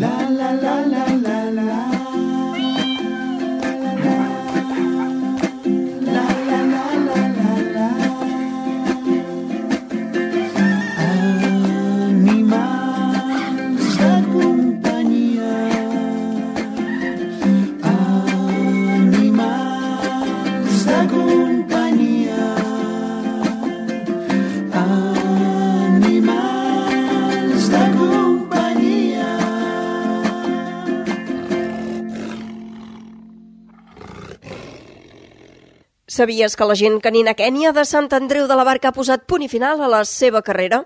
la la la la la la. Sabies que la gent canina Kènia de Sant Andreu de la Barca ha posat punt i final a la seva carrera?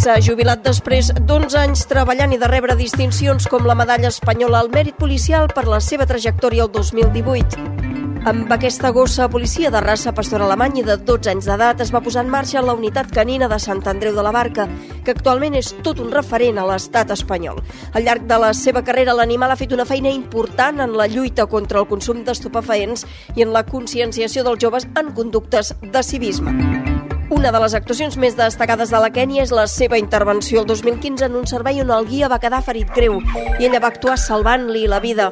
S'ha jubilat després d'11 anys treballant i de rebre distincions com la medalla espanyola al mèrit policial per la seva trajectòria el 2018. Amb aquesta gossa policia de raça pastor alemany i de 12 anys d'edat es va posar en marxa la unitat canina de Sant Andreu de la Barca, que actualment és tot un referent a l'estat espanyol. Al llarg de la seva carrera, l'animal ha fet una feina important en la lluita contra el consum d'estupefaents i en la conscienciació dels joves en conductes de civisme. Una de les actuacions més destacades de la Kènia és la seva intervenció el 2015 en un servei on el guia va quedar ferit greu i ella va actuar salvant-li la vida.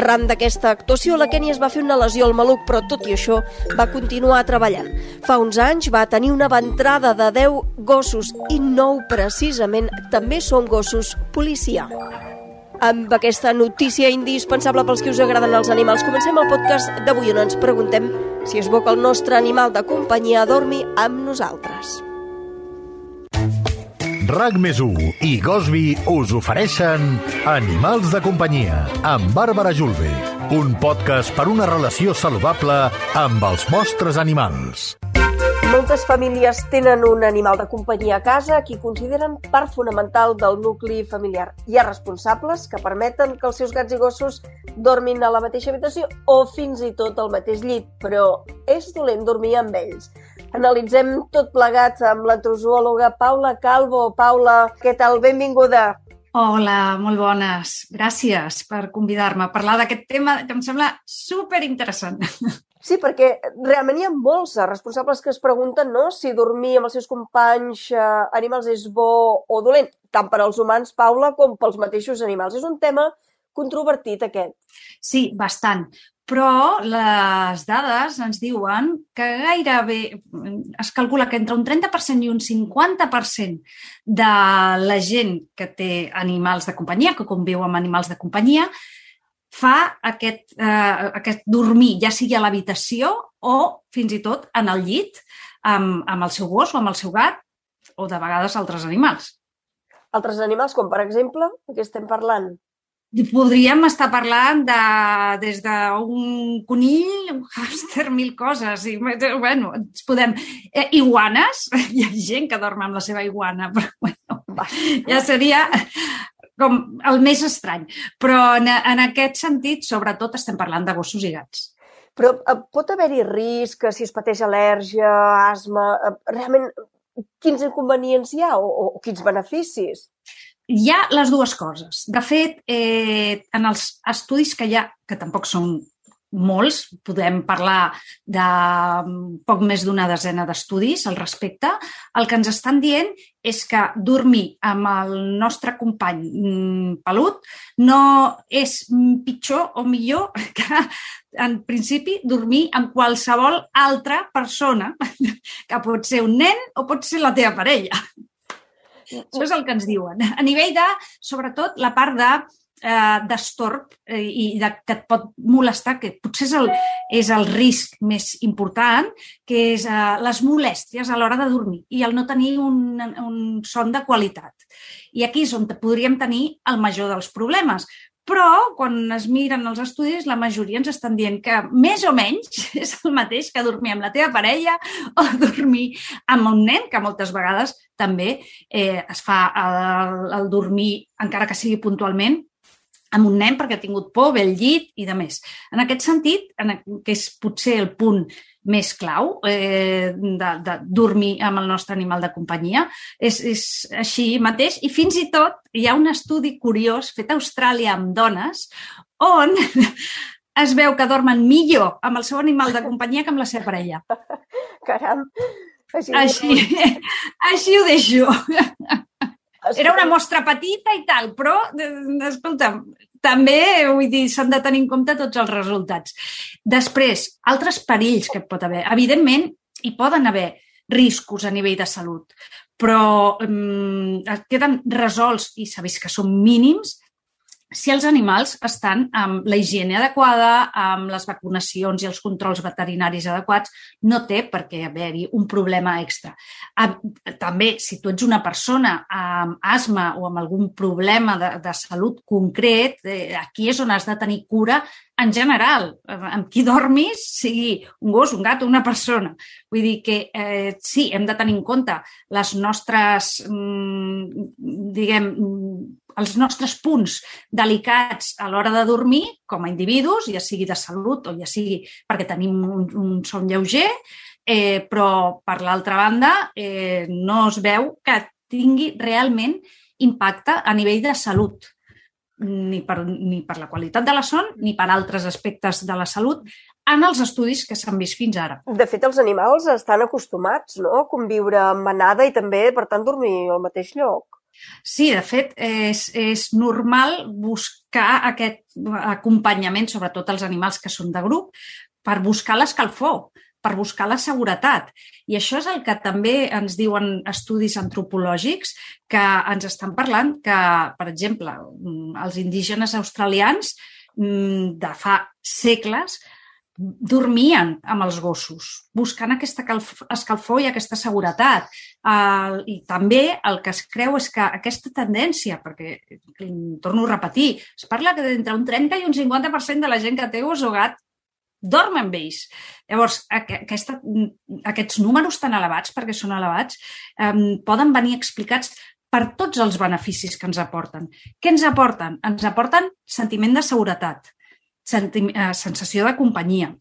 Arran d'aquesta actuació, la Kènia es va fer una lesió al maluc, però tot i això va continuar treballant. Fa uns anys va tenir una ventrada de 10 gossos i 9 precisament també són gossos policia. Amb aquesta notícia indispensable pels que us agraden els animals, comencem el podcast d'avui on ens preguntem si és bo que el nostre animal de companyia dormi amb nosaltres. RAC més i Gosby us ofereixen Animals de companyia amb Bàrbara Julve, un podcast per una relació saludable amb els vostres animals. Moltes famílies tenen un animal de companyia a casa a qui consideren part fonamental del nucli familiar. Hi ha responsables que permeten que els seus gats i gossos dormin a la mateixa habitació o fins i tot al mateix llit, però és dolent dormir amb ells. Analitzem tot plegat amb la trozoòloga Paula Calvo. Paula, què tal? Benvinguda. Hola, molt bones. Gràcies per convidar-me a parlar d'aquest tema que em sembla super interessant. Sí, perquè realment hi ha molts responsables que es pregunten no, si dormir amb els seus companys eh, animals és bo o dolent, tant per als humans, Paula, com pels mateixos animals. És un tema controvertit, aquest. Sí, bastant. Però les dades ens diuen que gairebé es calcula que entre un 30% i un 50% de la gent que té animals de companyia, que conviu amb animals de companyia, fa aquest, eh, aquest dormir, ja sigui a l'habitació o fins i tot en el llit amb, amb el seu gos o amb el seu gat o de vegades altres animals. Altres animals, com per exemple, de què estem parlant? Podríem estar parlant de, des d'un conill, un hàmster, mil coses. I, bueno, ens podem... Eh, iguanes, hi ha gent que dorm amb la seva iguana, però bueno, ja seria com el més estrany. Però en, en aquest sentit, sobretot, estem parlant de gossos i gats. Però eh, pot haver-hi risc si es pateix al·lèrgia, asma... Eh, realment, quins inconvenients hi ha o, o, o quins beneficis? Hi ha les dues coses. De fet, eh, en els estudis que hi ha, que tampoc són molts, podem parlar de poc més d'una desena d'estudis al respecte, el que ens estan dient és que dormir amb el nostre company mm, pelut no és pitjor o millor que, en principi, dormir amb qualsevol altra persona, que pot ser un nen o pot ser la teva parella. Això és el que ens diuen. A nivell de, sobretot, la part de eh, d'estorb eh, i de, que et pot molestar, que potser és el, és el risc més important, que és eh, les molèsties a l'hora de dormir i el no tenir un, un son de qualitat. I aquí és on podríem tenir el major dels problemes. Però, quan es miren els estudis, la majoria ens estan dient que més o menys és el mateix que dormir amb la teva parella o dormir amb un nen, que moltes vegades també eh, es fa el, el dormir, encara que sigui puntualment, amb un nen perquè ha tingut por, ve al llit i de més. En aquest sentit, en, que és potser el punt més clau eh, de, de dormir amb el nostre animal de companyia, és, és així mateix. I fins i tot hi ha un estudi curiós fet a Austràlia amb dones on es veu que dormen millor amb el seu animal de companyia que amb la seva parella. Caram! Així, així, així ho deixo. Era una mostra petita i tal, però, escolta, també, vull dir, s'han de tenir en compte tots els resultats. Després, altres perills que pot haver. Evidentment, hi poden haver riscos a nivell de salut, però eh, queden resolts i vist que són mínims si els animals estan amb la higiene adequada, amb les vacunacions i els controls veterinaris adequats, no té per què haver-hi un problema extra. També, si tu ets una persona amb asma o amb algun problema de, de salut concret, eh, aquí és on has de tenir cura en general, amb qui dormis, sigui un gos, un gat o una persona. Vull dir que eh, sí, hem de tenir en compte les nostres, mm, diguem, els nostres punts delicats a l'hora de dormir com a individus, ja sigui de salut o ja sigui perquè tenim un, un son lleuger, eh, però per l'altra banda eh, no es veu que tingui realment impacte a nivell de salut ni per, ni per la qualitat de la son ni per altres aspectes de la salut en els estudis que s'han vist fins ara. De fet, els animals estan acostumats no? a conviure amb manada i també, per tant, dormir al mateix lloc. Sí, de fet, és, és normal buscar aquest acompanyament, sobretot els animals que són de grup, per buscar l'escalfor, per buscar la seguretat. I això és el que també ens diuen estudis antropològics que ens estan parlant que, per exemple, els indígenes australians mm, de fa segles dormien amb els gossos, buscant aquesta escalfor i aquesta seguretat. Uh, I també el que es creu és que aquesta tendència, perquè, torno a repetir, es parla que d'entre un 30 i un 50% de la gent que té gos o gat dorm amb ells. Llavors, aquesta, aquests números tan elevats, perquè són elevats, um, poden venir explicats per tots els beneficis que ens aporten. Què ens aporten? Ens aporten sentiment de seguretat, sensació de companyia.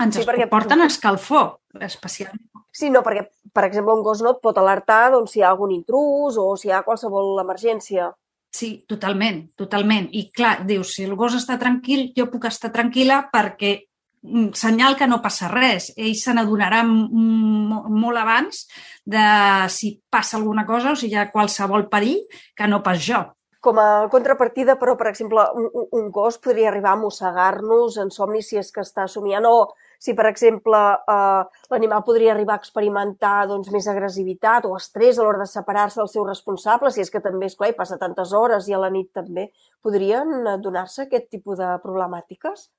Ens sí, perquè... porten escalfor, especialment. Sí, no, perquè, per exemple, un gos no et pot alertar doncs, si hi ha algun intrus o si hi ha qualsevol emergència. Sí, totalment, totalment. I clar, dius, si el gos està tranquil, jo puc estar tranquil·la perquè mm, senyal que no passa res. Ell se n'adonarà molt abans de si passa alguna cosa o si hi ha qualsevol perill que no pas jo com a contrapartida, però, per exemple, un, un gos podria arribar a mossegar-nos en somni si és que està somiant o si, per exemple, eh, l'animal podria arribar a experimentar doncs, més agressivitat o estrès a l'hora de separar-se del seu responsable, si és que també, esclar, passa tantes hores i a la nit també, podrien donar-se aquest tipus de problemàtiques?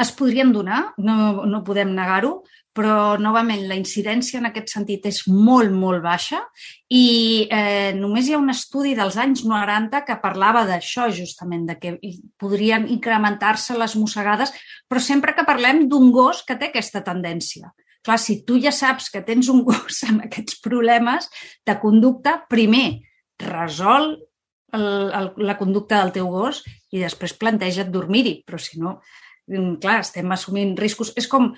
Es podrien donar, no, no podem negar-ho, però novament la incidència en aquest sentit és molt, molt baixa i eh, només hi ha un estudi dels anys 90 que parlava d'això justament, de que podrien incrementar-se les mossegades, però sempre que parlem d'un gos que té aquesta tendència. Clar, si tu ja saps que tens un gos amb aquests problemes de conducta, primer resol el, el, la conducta del teu gos i després planteja't dormir-hi, però si no, clar, estem assumint riscos. És com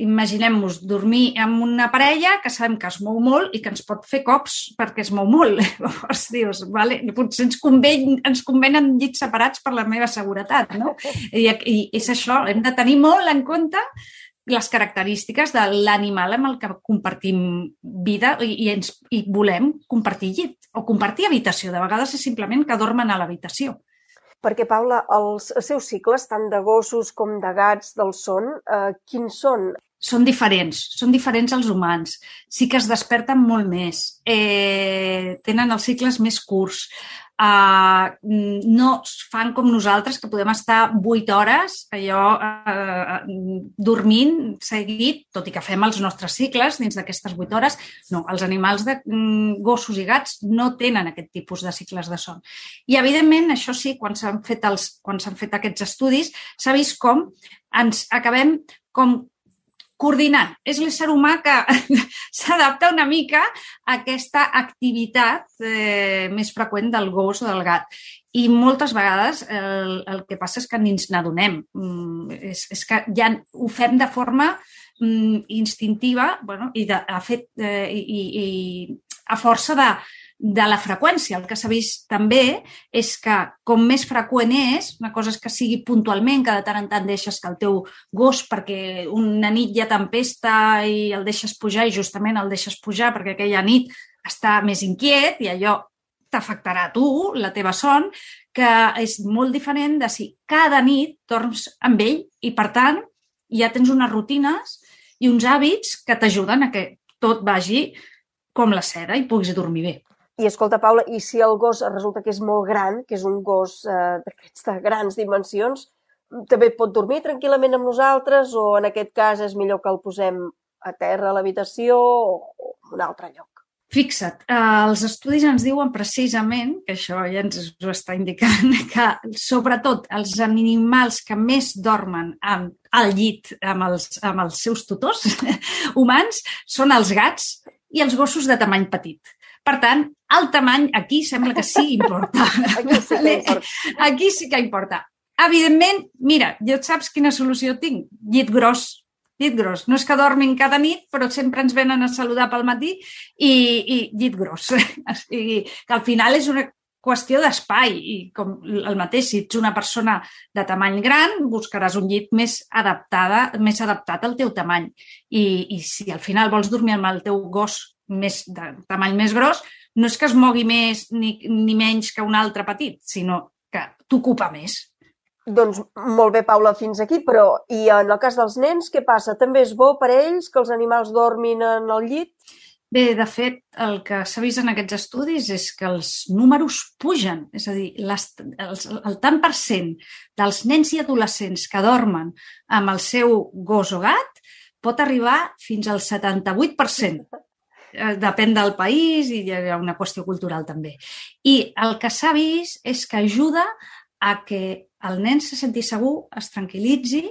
imaginem-nos dormir amb una parella que sabem que es mou molt i que ens pot fer cops perquè es mou molt. Llavors dius, vale, potser ens, conven, ens convenen llits separats per la meva seguretat, no? I, I és això, hem de tenir molt en compte les característiques de l'animal amb el que compartim vida i, i, ens, i volem compartir llit o compartir habitació. De vegades és simplement que dormen a l'habitació perquè, Paula, els seus cicles, tant de gossos com de gats del son, eh, quins són? són diferents, són diferents als humans. Sí que es desperten molt més, eh, tenen els cicles més curts, eh, no fan com nosaltres, que podem estar 8 hores allò eh, dormint seguit, tot i que fem els nostres cicles dins d'aquestes 8 hores. No, els animals de mm, gossos i gats no tenen aquest tipus de cicles de son. I, evidentment, això sí, quan s'han fet, els, quan s'han fet aquests estudis, s'ha vist com ens acabem com coordinant. És l'ésser humà que s'adapta una mica a aquesta activitat eh, més freqüent del gos o del gat. I moltes vegades el, el que passa és que ni ens n'adonem. Mm, és, és que ja ho fem de forma mm, instintiva bueno, i, de, a fet, eh, i, i a força de, de la freqüència. El que s'ha vist també és que com més freqüent és, una cosa és que sigui puntualment, que de tant en tant deixes que el teu gos, perquè una nit ja tempesta i el deixes pujar i justament el deixes pujar perquè aquella nit està més inquiet i allò t'afectarà a tu, la teva son, que és molt diferent de si cada nit dorms amb ell i, per tant, ja tens unes rutines i uns hàbits que t'ajuden a que tot vagi com la seda i puguis dormir bé. I escolta, Paula, i si el gos resulta que és molt gran, que és un gos eh, d'aquests de grans dimensions, també pot dormir tranquil·lament amb nosaltres o en aquest cas és millor que el posem a terra a l'habitació o, en un altre lloc? Fixa't, eh, els estudis ens diuen precisament, que això ja ens ho està indicant, que sobretot els animals que més dormen amb, al llit amb els, amb els seus tutors humans són els gats i els gossos de tamany petit. Per tant, el tamany aquí sembla que sí importa. Aquí sí que importa. Aquí sí que importa. Evidentment, mira, jo saps quina solució tinc? Llit gros. Llit gros. No és que dormin cada nit, però sempre ens venen a saludar pel matí i, i llit gros. O sigui, que al final és una qüestió d'espai i com el mateix, si ets una persona de tamany gran, buscaràs un llit més adaptada, més adaptat al teu tamany. I, I si al final vols dormir amb el teu gos més de tamany més gros, no és que es mogui més ni, ni menys que un altre petit, sinó que t'ocupa més. Doncs molt bé, Paula, fins aquí, però i en el cas dels nens, què passa? També és bo per ells que els animals dormin en el llit? Bé, de fet, el que s'ha vist en aquests estudis és que els números pugen, és a dir, les, els, el tant per cent dels nens i adolescents que dormen amb el seu gos o gat pot arribar fins al 78%. Eh, Depèn del país i hi ha una qüestió cultural també. I el que s'ha vist és que ajuda a que el nen se senti segur, es tranquil·litzi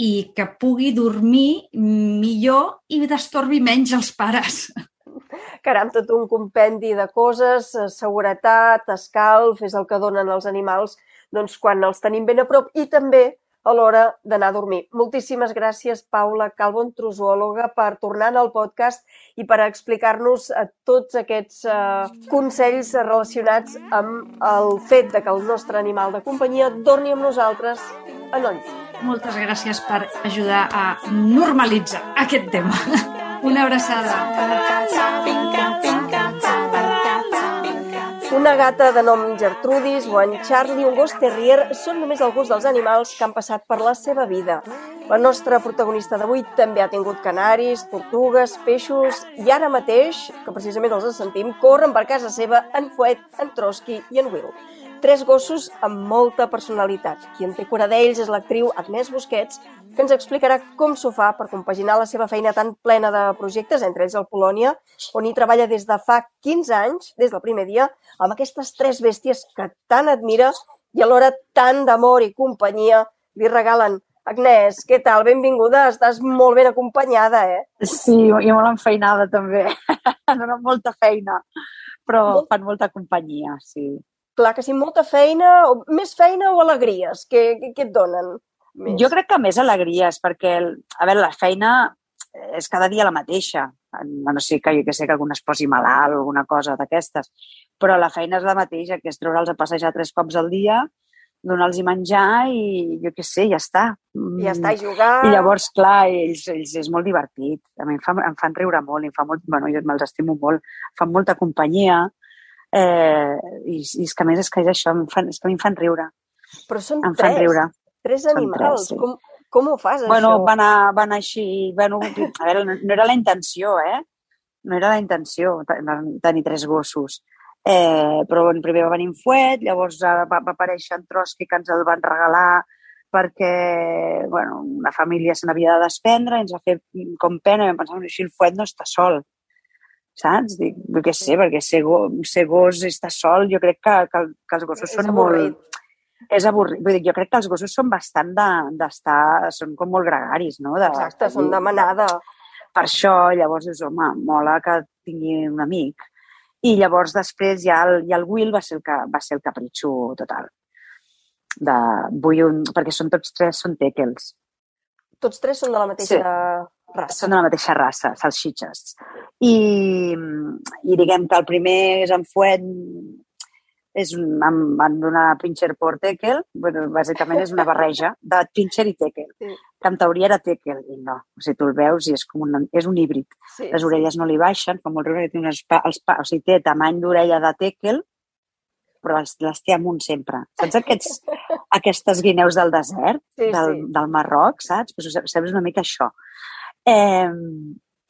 i que pugui dormir millor i destorbi menys els pares. Caram, tot un compendi de coses, eh, seguretat, escalf, és el que donen els animals doncs, quan els tenim ben a prop i també a l'hora d'anar a dormir. Moltíssimes gràcies, Paula Calbon, trozoòloga, per tornar al podcast i per explicar-nos eh, tots aquests eh, consells relacionats amb el fet de que el nostre animal de companyia dormi amb nosaltres el llit. Moltes gràcies per ajudar a normalitzar aquest tema. Una abraçada. Una gata de nom Gertrudis o en Charlie, un gos terrier, són només alguns dels animals que han passat per la seva vida. La nostra protagonista d'avui també ha tingut canaris, tortugues, peixos i ara mateix, que precisament els sentim, corren per casa seva en Fuet, en Trotsky i en Will. Tres gossos amb molta personalitat. Qui en té cura d'ells és l'actriu Agnès Busquets, que ens explicarà com s'ho fa per compaginar la seva feina tan plena de projectes, entre ells el Polònia, on hi treballa des de fa 15 anys, des del primer dia, amb aquestes tres bèsties que tant admira i alhora tant d'amor i companyia li regalen. Agnès, què tal? Benvinguda, estàs molt ben acompanyada, eh? Sí, i molt enfeinada també. Donen molta feina, però fan molta companyia, sí. Clar que sí, molta feina, o més feina o alegries? Què, què, què et donen? Més? Jo crec que més alegries, perquè, a veure, la feina és cada dia la mateixa. A no sé que jo que sé que algun es posi malalt o alguna cosa d'aquestes, però la feina és la mateixa, que és treure'ls a passejar tres cops al dia, donar-los menjar i jo què sé, ja està. Ja està, i jugar... I llavors, clar, ells, ells és molt divertit. A mi em fan, em fan riure molt, em fa molt, bueno, jo me'ls estimo molt, fan molta companyia, eh, i, i és que a més és que és això, em fan, és que a mi em fan riure. Però són Em tres, fan riure. tres Són animals. tres, sí. com, com ho fas, Bueno, això? va anar, va anar així, bueno, a veure, no, no era la intenció, eh? No era la intenció te- tenir tres gossos. Eh, però bueno, primer va venir en Fuet, llavors eh, va, va aparèixer en Trotsky que ens el van regalar perquè bueno, una família se n'havia de desprendre i ens va fer com pena i vam pensar, "Bueno, així el Fuet no està sol, saps? Dic, jo què sé, perquè ser, go, ser gos i estar sol, jo crec que, que, que els gossos És són avorrit. molt... És avorrit. Vull dir, jo crec que els gossos són bastant de- d'estar... són com molt gregaris, no? De, Exacte, són de manada. per això, llavors dius, home, mola que tingui un amic. I llavors després ja el, ja el Will va ser el, que, va ser el capritxo total. De, vull un, perquè són tots tres, són teckels. Tots tres són de la mateixa raça. Són de la mateixa raça, salsitxes. I, I diguem que el primer és en Fuet, és un, em van donar Pincher por Teckel, bueno, bàsicament és una barreja de Pincher i Teckel, Sí. que en teoria era Teckel, i no. O sigui, tu el veus i és com un, és un híbrid. Sí, Les orelles no li baixen, fa molt riure, té unes pa, els o sigui, té tamany d'orella de Teckel, però les, les té amunt sempre. Saps aquests, aquestes guineus del desert, Sí, del, sí. del Marroc, saps? Pues, saps una mica això. Eh,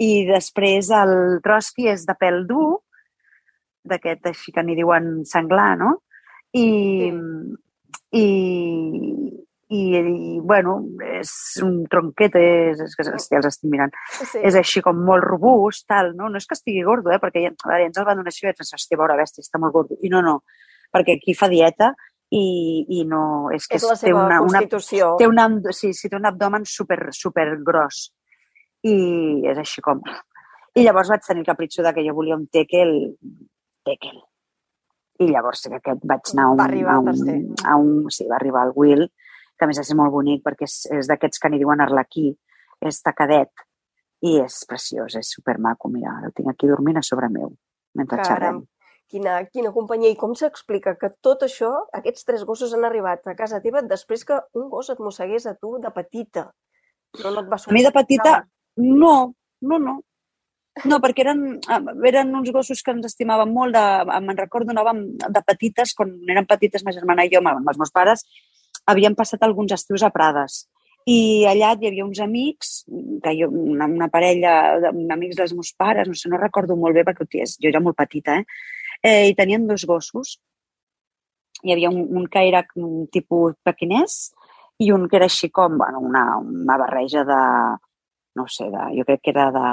I després el Trotsky és de pèl dur, d'aquest així que n'hi diuen senglar, no? I, i, i, i, bueno, és un tronquet, és, és que ja els estic mirant, sí. és així com molt robust, tal, no? No és que estigui gordo, eh? perquè ja, a veure, ens el van donar així i vaig pensar, hòstia, pobra bèstia, està molt gordo. I no, no, perquè aquí fa dieta i, i no... És que És la té seva una, una, constitució. té un, sí, sí, té un abdomen super, super gros i és així com... I llavors vaig tenir el capritxo de que jo volia un tekel, tekel. I llavors sí que aquest vaig anar a un, Va arribar a un, a un, sí, va arribar al Will, que a més és molt bonic perquè és, és d'aquests que n'hi diuen arlequí, és tacadet i és preciós, és supermaco. Mira, el tinc aquí dormint a sobre meu, mentre Caram, xerrem. quina, quina companyia. I com s'explica que tot això, aquests tres gossos han arribat a casa teva després que un gos et mossegués a tu de petita? No, no et va A mi de petita? No, no, no. No, perquè eren, eren uns gossos que ens estimàvem molt. De, me'n recordo, anàvem de petites, quan érem petites, ma germana i jo, amb els meus pares, havíem passat alguns estius a Prades. I allà hi havia uns amics, que jo, una, una parella d'amics dels meus pares, no sé, no recordo molt bé perquè ties, jo era molt petita, eh? eh? I tenien dos gossos. Hi havia un, un que era un tipus pequinès i un que era així com bueno, una, una barreja de, no sé, de, jo crec que era de...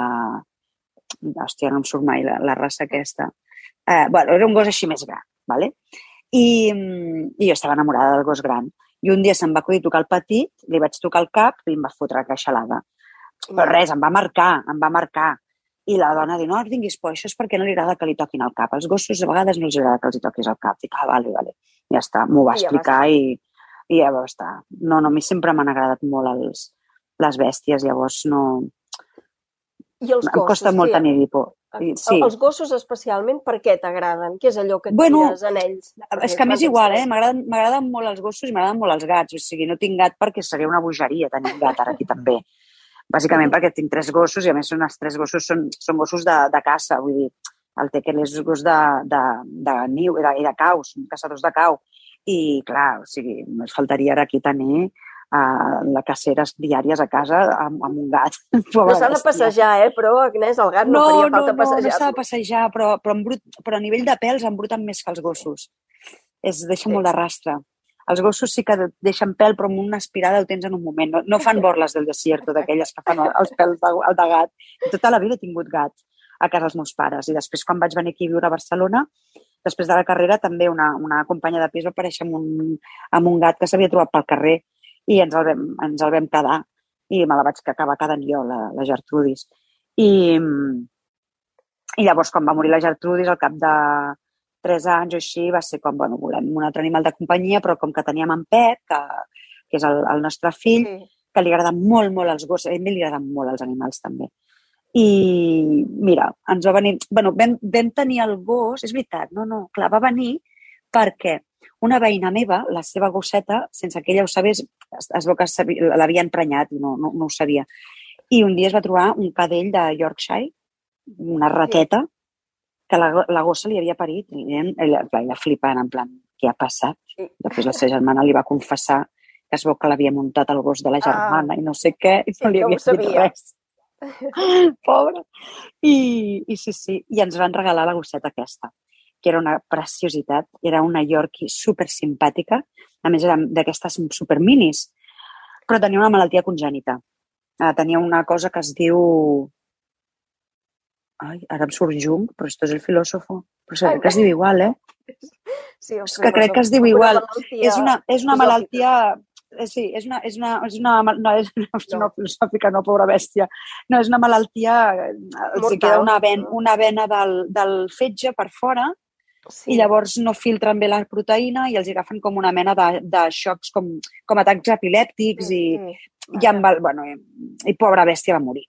Hòstia, no em surt mai la, la raça aquesta. Eh, bueno, era un gos així més gran, ¿vale? I, i jo estava enamorada del gos gran. I un dia se'm va acudir tocar el petit, li vaig tocar el cap i em va fotre la queixalada. Però res, em va marcar, em va marcar. I la dona diu, no, no tinguis por, això és perquè no li agrada que li toquin el cap. Als gossos a vegades no els agrada que els hi toquis el cap. Dic, ah, vale, vale. Ja està, m'ho va I ja va explicar i, i ja va estar. No, no, a mi sempre m'han agradat molt els, les bèsties, llavors no... I els em gossos, costa molt què? tenir por. Sí. Els gossos especialment, per què t'agraden? Què és allò que et Bueno, tires en ells? És que a més igual, eh? M'agraden m'agraden molt els gossos i m'agraden molt els gats. O sigui, no tinc gat perquè seria una bogeria tenir un gat ara aquí també. Bàsicament perquè tinc tres gossos i a més són els tres gossos són, són gossos de, de caça, vull dir, el Tekel és gos de, de, de niu i de, i de cau, són caçadors de cau. I, clar, o sigui, només faltaria ara aquí tenir uh, la caceres diàries a casa amb, amb un gat. No s'ha de passejar, eh? Però, Agnès, el gat no, faria falta no, no, passejar. no s'ha de passejar, però, però, en brut, però a nivell de pèls embruten més que els gossos. És, deixa Sí. molt de rastre. Els gossos sí que deixen pèl, però amb una aspirada ho tens en un moment. No, no fan borles del desierto, d'aquelles que fan els pèls de, de gat. Tota la vida he tingut gat a casa dels meus pares. I després, quan vaig venir aquí a viure a Barcelona, després de la carrera, també una, una companya de pis va aparèixer amb un, amb un gat que s'havia trobat pel carrer i ens el vam, ens el vam quedar. I me la vaig acabar quedant jo, la, la Gertrudis. I, i llavors, quan va morir la Gertrudis, al cap de tres anys o així, va ser com, bueno, volem un altre animal de companyia, però com que teníem en Pep, que, que és el, el nostre fill, Sí. que li agraden molt, molt els gossos, a ell li agraden molt els animals també. I mira, ens va venir... bueno, vam, vam tenir el gos, és veritat, no, no, clar, va venir perquè una veïna meva, la seva gosseta, sense que ella ho sabés, es, es veu que l'havia emprenyat i no, no, no ho sabia. I un dia es va trobar un cadell de Yorkshire, una rateta, que la, la gossa li havia parit. I ella, clar, ella flipant, en plan, què ha passat? Sí. Després la seva germana li va confessar que es veu que l'havia muntat el gos de la germana i no sé què, i Sí, no li havia dit sabia. res. Pobre. I, I sí, sí, i ens van regalar la gosseta aquesta, que era una preciositat, era una Yorkie super simpàtica, a més era d'aquestes super minis, però tenia una malaltia congènita. Uh, tenia una cosa que es diu... Ai, ara em surt Jung, però esto és el filòsofo. Però crec que es diu igual, eh? Sí, És que crec que es diu igual. És una, és una malaltia... eh, Sí, és una, és una, és una, no, és una, filosòfica, no, pobra bèstia. No, és una malaltia, eh, els hi Mortal, queda una, ven, una vena del, del fetge per fora Sí. i llavors no filtren bé la proteïna i els agafen com una mena de, de xocs, com, com atacs epilèptics i, Mm, i, amb el, bueno, i, i pobra bèstia va morir.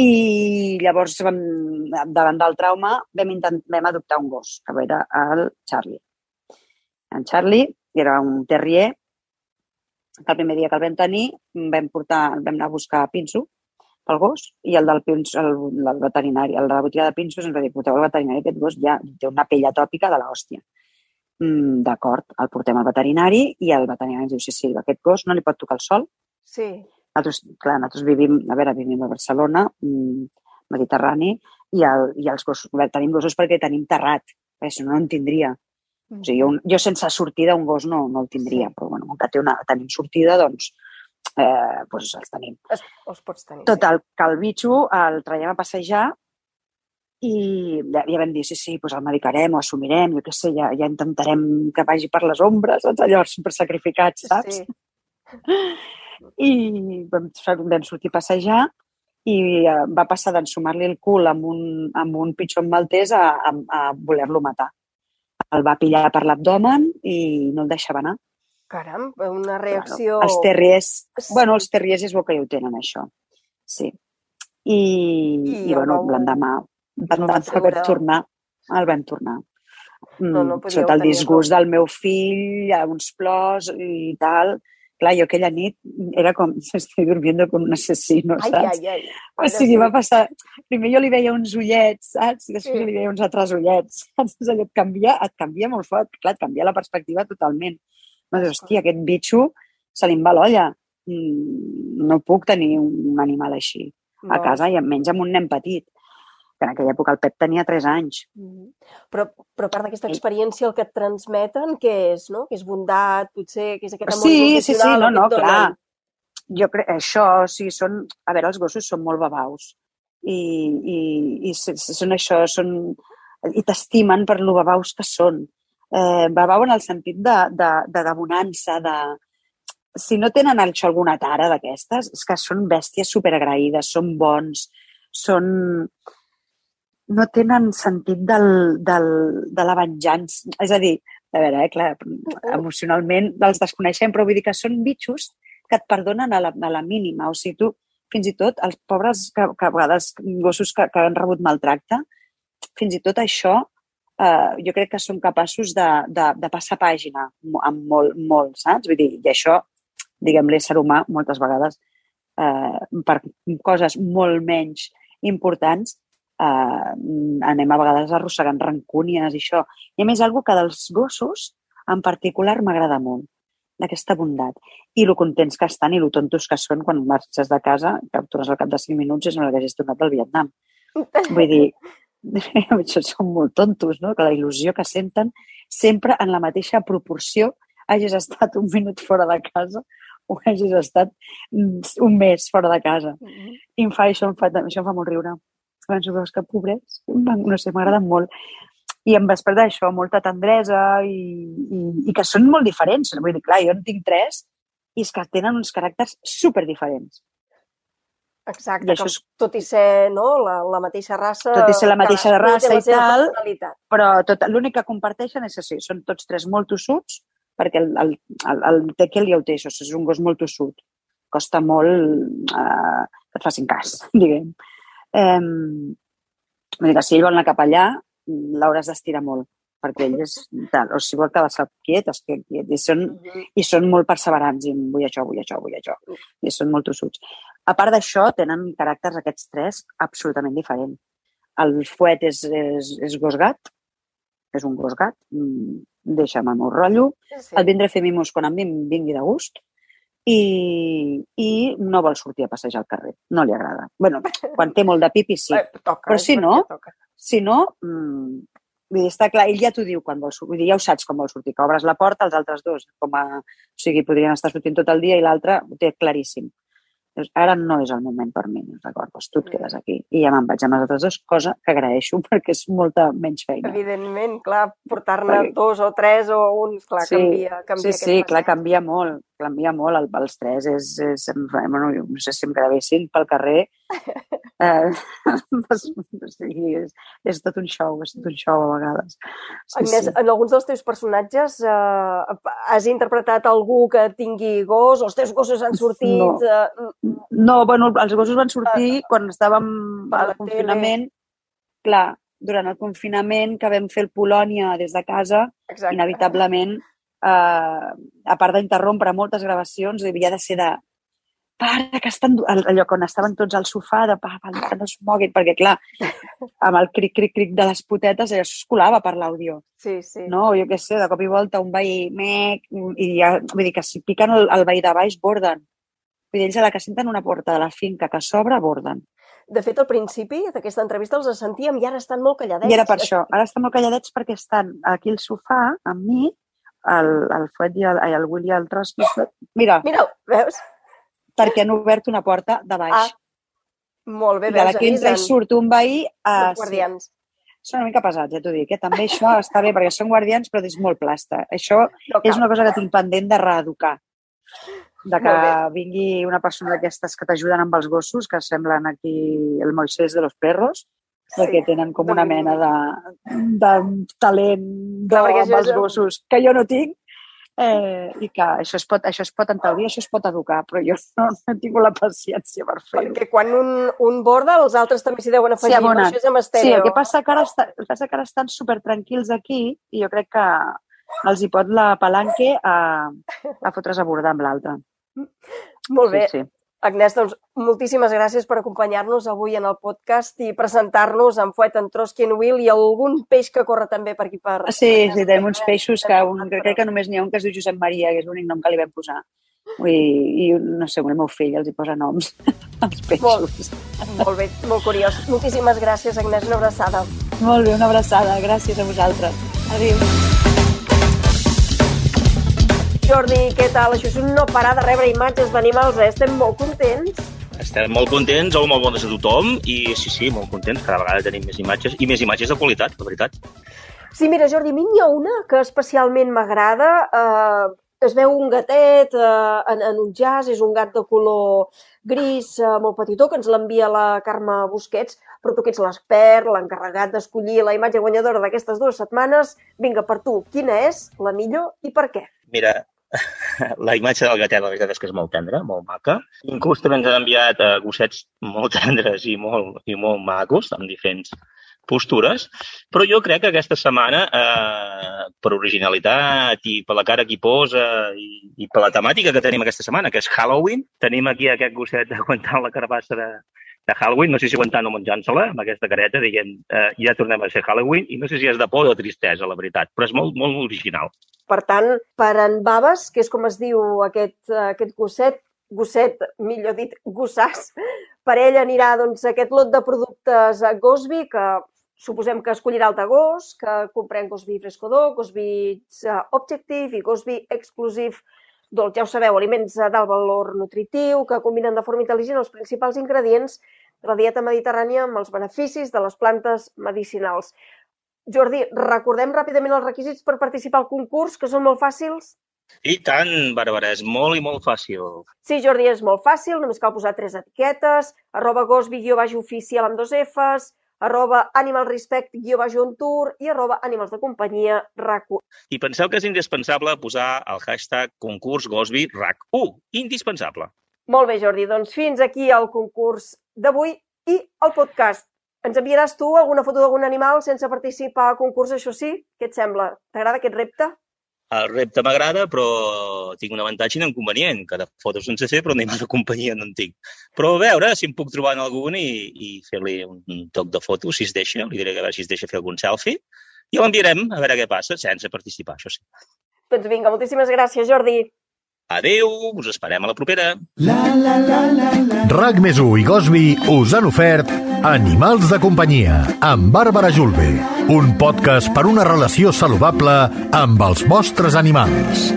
I llavors, vam, davant del trauma, vam, intent, vam adoptar un gos, que era el Charlie. En Charlie era un terrier, que el primer dia que el vam tenir vam, portar, vam anar a buscar pinso pel gos i el del pinso, el, el veterinari, el de la botiga de pinsos ens va dir, porteu el veterinari, aquest gos ja té una pell atòpica de l'hòstia. mm, d'acord, el portem al veterinari i el veterinari ens diu, sí, sí, aquest gos no li pot tocar el sol. Sí. Nosaltres, clar, nosaltres vivim, a veure, vivim a Barcelona, mm, Mediterrani, i, el, i els gossos, veure, tenim gossos perquè tenim terrat, perquè si no, no en tindria. O sigui, jo, jo sense sortida un gos no, no el tindria, Sí. però bueno, com que té una, tenim sortida, doncs, eh, doncs els tenim. Es, els pots tenir. Total, que el bitxo el traiem a passejar i ja, ja vam dir, sí, sí, doncs el medicarem o assumirem, jo què sé, ja, ja intentarem que vagi per les ombres, saps? allò super sacrificats, saps? Sí. I vam, vam sortir a passejar i eh, va passar d'ensumar-li el cul amb un, amb un pitxon maltès a, a, a voler-lo matar. El va pillar per l'abdomen i no el deixava anar. Caram, una reacció... Els terriers... Sí. Bueno, els terriers és bo que ja ho tenen, això. Sí. I, I i, bueno, vau- l'endemà el vam veure- tornar. El vam tornar. No, no Mm, podíeu Sota el disgust del meu fill, uns plors i tal. Clar, jo aquella nit era com... Estic durmiendo con un asesino, Ai, saps? ai, ai. O sigui, va passar... Primer jo li veia uns ullets, saps? I després Sí. li veia uns altres ullets, saps? Allò, et canvia, et canvia molt fort. Clar, et canvia la perspectiva totalment. No dius, hòstia, aquest bitxo se li va l'olla. Mm, no puc tenir un animal així a casa i menys amb un nen petit. Que en aquella època el Pep tenia 3 anys. Mhm. Però, però part d'aquesta experiència, el que et transmeten, què és, no? Que és bondat, potser, que és aquest amor Sí, sí, sí, no, no, donen. clar. Jo crec, això, sí, són... A veure, els gossos són molt babaus. I, i, i són això, són... I t'estimen per lo babaus que són. Eh, babau en el sentit de, de, de, de bonança, de... Si no tenen això alguna tara d'aquestes, és que són bèsties superagraïdes, són bons, són... No tenen sentit del, del, de la venjança. És a dir, a veure, eh, clar, emocionalment els desconeixem, però vull dir que són bitxos que et perdonen a la, a la mínima. O sigui, tu, fins i tot, els pobres que, que a vegades gossos que, que han rebut maltracte, fins i tot això eh, jo crec que són capaços de, de, de passar pàgina amb molt, molt, saps? Vull dir, i això, diguem, l'ésser humà, moltes vegades, eh, per coses molt menys importants, eh, anem a vegades arrossegant rancúnies i això. I a més, algo que dels gossos, en particular, m'agrada molt, d'aquesta bondat. I lo contents que estan i lo tontos que són quan marxes de casa, que tornes al cap de 5 minuts i és una que hagis tornat del Vietnam. Vull dir, això són molt tontos, no? Que la il·lusió que senten sempre en la mateixa proporció hagis estat un minut fora de casa o hagis estat mm, un mes fora de casa. Mhm. I em fa, això, em fa, això em fa molt riure. Penso, veus que pobrets, no sé, m'agraden molt. I em després d'això, molta tendresa i, i, i que són molt diferents. Vull dir, clar, jo en tinc tres i és que tenen uns caràcters super diferents. Exacte, I això és- tot i ser no, la, la mateixa raça... Tot i ser la mateixa raça i tal, però tot, l'únic que comparteixen és així, són tots tres molt tossuts, perquè el, el, el, el Tekel ja ho té, això, és un gos molt tossut. Costa molt eh, que et facin cas, diguem. Eh, vull dir que si ell vol anar cap allà, l'hauràs d'estirar molt, perquè ell és tal. O si vol quedar-se quiet, es queda quiet. I són, Mhm. i són molt perseverants i vull això, vull això, vull això. I són molt tossuts. A part d'això, tenen caràcters aquests tres absolutament diferents. El fuet és, és, és gos gat, és un gos gat, mm, deixa'm el meu rotllo. Sí. El vindré a fer mimos quan em vin- vingui de gust i, i no vol sortir a passejar al carrer. No li agrada. bueno, quan té molt de pipi, sí. Toca, Però si no, toca. Si no, mm, vull dir, està clar, ell ja t'ho diu quan vol sortir. Vull dir, ja ho saps quan vol sortir, que obres la porta, els altres dos, com a... O sigui, podrien estar sortint tot el dia i l'altre ho té claríssim. Dius, ara no és el moment per mi, d'acord? Doncs tu et quedes aquí. I ja me'n vaig amb les altres dues, cosa que agraeixo perquè és molta menys feina. Evidentment, clar, portar-ne Perquè- dos o tres o uns, clar, Sí, canvia, canvia Sí, sí, aquest clar, passat. canvia molt, canvia molt. El, els tres és, és bueno, no sé si em gravessin pel carrer. Eh, sigui, és, és tot un show, és tot un show a vegades. Sí, Agnès, sí. en alguns dels teus personatges eh, has interpretat algú que tingui gos, o els teus gossos han sortit... No. Eh, No, bueno, els gossos van sortir quan estàvem al confinament. Clar, durant el confinament que vam fer el Polònia des de casa, exacte. inevitablement, eh, a part d'interrompre moltes gravacions, havia de ser de para, que estan... Allò quan estaven tots al sofà, de pa, pa, que no es moguin, perquè clar, amb el cric, cric, cric de les putetes, allò es colava per l'àudio. Sí, sí. No, jo què sé, de cop i volta un veí mec, i ja, vull dir que si piquen el, el veí de baix, borden. Vull dir, ells a la que senten una porta de la finca que s'obre, borden. De fet, al principi d'aquesta entrevista els sentíem i ara estan molt calladets. I era per això. Ara estan molt calladets perquè estan aquí al sofà, amb mi, el, el Fuet i el, el Willy i el Trotsky. Mira, Mira, veus? Perquè han obert una porta de baix. Ah, Molt bé, I de la veus? que entra i surt un veí... els Uh, sí. guardians. Són una mica pesats, ja t'ho dic. Eh? També això està bé, perquè són guardians, però és molt plasta. Això No és una cosa que tinc pendent de reeducar. De que vingui una persona d'aquestes que t'ajuden amb els gossos, que semblen aquí el Moisés de los perros, perquè tenen com una mena de, de talent Clar, de, amb els gossos que jo no tinc, eh, i que això es pot, això es pot entaudir, això es pot educar, però jo no, no tinc la paciència per fer-ho. Perquè quan un, un borda, els altres també s'hi deuen afegir. Per això és amb Sí, estèreo. el que passa que ara, està, el que passa que ara estan super tranquils aquí i jo crec que els hi pot la palanque a, a fotre's a bordar amb l'altre. Molt bé. Sí, sí. Agnès, doncs, moltíssimes gràcies per acompanyar-nos avui en el podcast i presentar-nos en Fuet, en Trotsky, en Will i algun peix que corre també per aquí per... Sí, sí, tenim uns peixos que un, crec que només n'hi ha un que es diu Josep Maria, que és l'únic nom que li vam posar. I, i no sé, el meu fill els hi posa noms als peixos. Molt bé, molt curiós. Moltíssimes gràcies, Agnès, una abraçada. Molt bé, una abraçada. Gràcies a vosaltres. Adéu. Jordi, què tal? Això és un no parar de rebre imatges d'animals, eh? Estem molt contents. Estem molt contents, o molt bones a tothom, i sí, sí, molt contents. Cada vegada tenim més imatges, i més imatges de qualitat, la veritat. Sí, mira, Jordi, a mi n'hi ha una que especialment m'agrada. Eh, es veu un gatet eh, en, en un jazz, és un gat de color gris, eh, molt petitó, que ens l'envia la Carme Busquets, però tu que ets l'expert, l'encarregat d'escollir la imatge guanyadora d'aquestes dues setmanes, vinga, per tu, quina és la millor i per què? Mira, la imatge del gatet, la veritat és que és molt tendra, molt maca. Inclús també ens han enviat eh, gossets molt tendres i molt, i molt macos, amb diferents postures, però jo crec que aquesta setmana, eh, per originalitat i per la cara que hi posa i, i per la temàtica que tenim aquesta setmana, que és Halloween, tenim aquí aquest gosset aguantant la carbassa de, de Halloween, no sé si aguantant o menjant-se-la, amb aquesta careta, dient, eh, ja tornem a ser Halloween, i no sé si és de por o de tristesa, la veritat, però és molt, molt original. Per tant, per en Babes, que és com es diu aquest, eh, aquest gosset, gosset, millor dit, gossàs, per ell anirà doncs, aquest lot de productes a Gosby, que suposem que escollirà el de gos, que comprem Gosby Frescodor, Gosby eh, Objective i Gosby Exclusive doncs ja ho sabeu, aliments eh, d'alt valor nutritiu que combinen de forma intel·ligent els principals ingredients de la dieta mediterrània amb els beneficis de les plantes medicinals. Jordi, recordem ràpidament els requisits per participar al concurs, que són molt fàcils. I tant, Bàrbara, és molt i molt fàcil. Sí, Jordi, és molt fàcil, només cal posar tres etiquetes, arroba gosby baix oficial amb dos Fs, arroba animalrespect baix on tour i arroba animals de companyia RAC1. I penseu que és indispensable posar el hashtag concurs Gosby RAC1. Indispensable. Molt bé, Jordi, doncs fins aquí el concurs d'avui i el podcast. Ens enviaràs tu alguna foto d'algun animal sense participar al concurs, això sí? Què et sembla? T'agrada aquest repte? El repte m'agrada, però tinc un avantatge i un inconvenient, que de fotos sense fer, però animals de companyia no en tinc. Però a veure si em puc trobar en algun i, i fer-li un toc de foto, si es deixa. Li diré que a veure si es deixa fer algun selfie. I l'enviarem a veure què passa, sense participar, això sí. Doncs vinga, moltíssimes gràcies, Jordi. Adeu, us esperem a la propera. La la la la la. RAC més i Gosby us han ofert Animals de companyia amb Bàrbara Julve, un podcast per una relació saludable amb els vostres animals.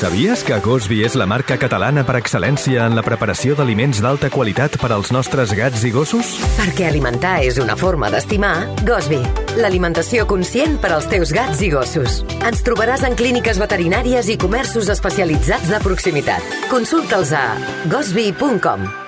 Sabies que Gosby és la marca catalana per excel·lència en la preparació d'aliments d'alta qualitat per als nostres gats i gossos? Perquè alimentar és una forma d'estimar, Gosby, l'alimentació conscient per als teus gats i gossos. Ens trobaràs en clíniques veterinàries i comerços especialitzats de proximitat. Consulta'ls a gosby.com.